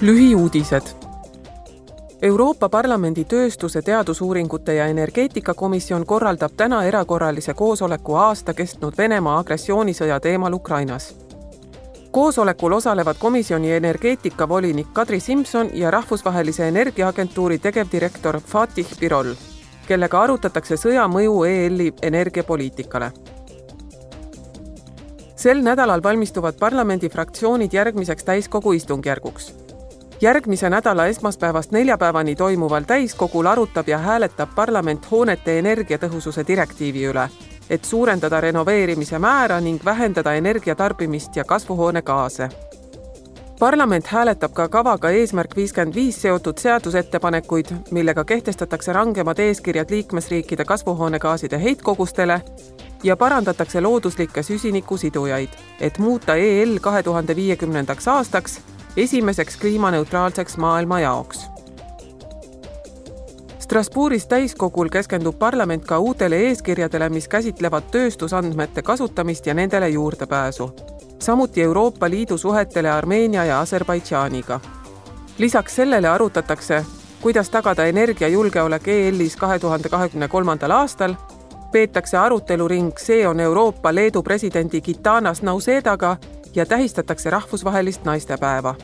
lühiuudised. Euroopa Parlamendi tööstuse, teadusuuringute ja energeetikakomisjon korraldab täna erakorralise koosoleku aasta kestnud Venemaa agressioonisõja teemal Ukrainas. koosolekul osalevad komisjoni energeetikavolinik Kadri Simson ja Rahvusvahelise Energiaagentuuri tegevdirektor Fatih Birol, kellega arutatakse sõja mõju EL-i energiapoliitikale sel nädalal valmistuvad parlamendifraktsioonid järgmiseks täiskogu istungjärguks järgmise nädala esmaspäevast neljapäevani toimuval täiskogul arutab ja hääletab parlament hoonete energiatõhususe direktiivi üle, et suurendada renoveerimise määra ning vähendada energiatarbimist ja kasvuhoonegaase. parlament hääletab ka kavaga Eesmärk viiskümmend viis seotud seadusettepanekuid, millega kehtestatakse rangemad eeskirjad liikmesriikide kasvuhoonegaaside heitkogustele ja parandatakse looduslikke süsinikusidujaid, et muuta EL kahe tuhande viiekümnendaks aastaks esimeseks kliimaneutraalseks maailma jaoks. Strasbourgis täiskogul keskendub parlament ka uutele eeskirjadele, mis käsitlevad tööstusandmete kasutamist ja nendele juurdepääsu. samuti Euroopa Liidu suhetele Armeenia ja Aserbaidžaaniga. lisaks sellele arutatakse, kuidas tagada energiajulgeolek EL-is kahe tuhande kahekümne kolmandal aastal peetakse aruteluring See on Euroopa Leedu presidendi Gitanas Nausedaga ja tähistatakse rahvusvahelist naistepäeva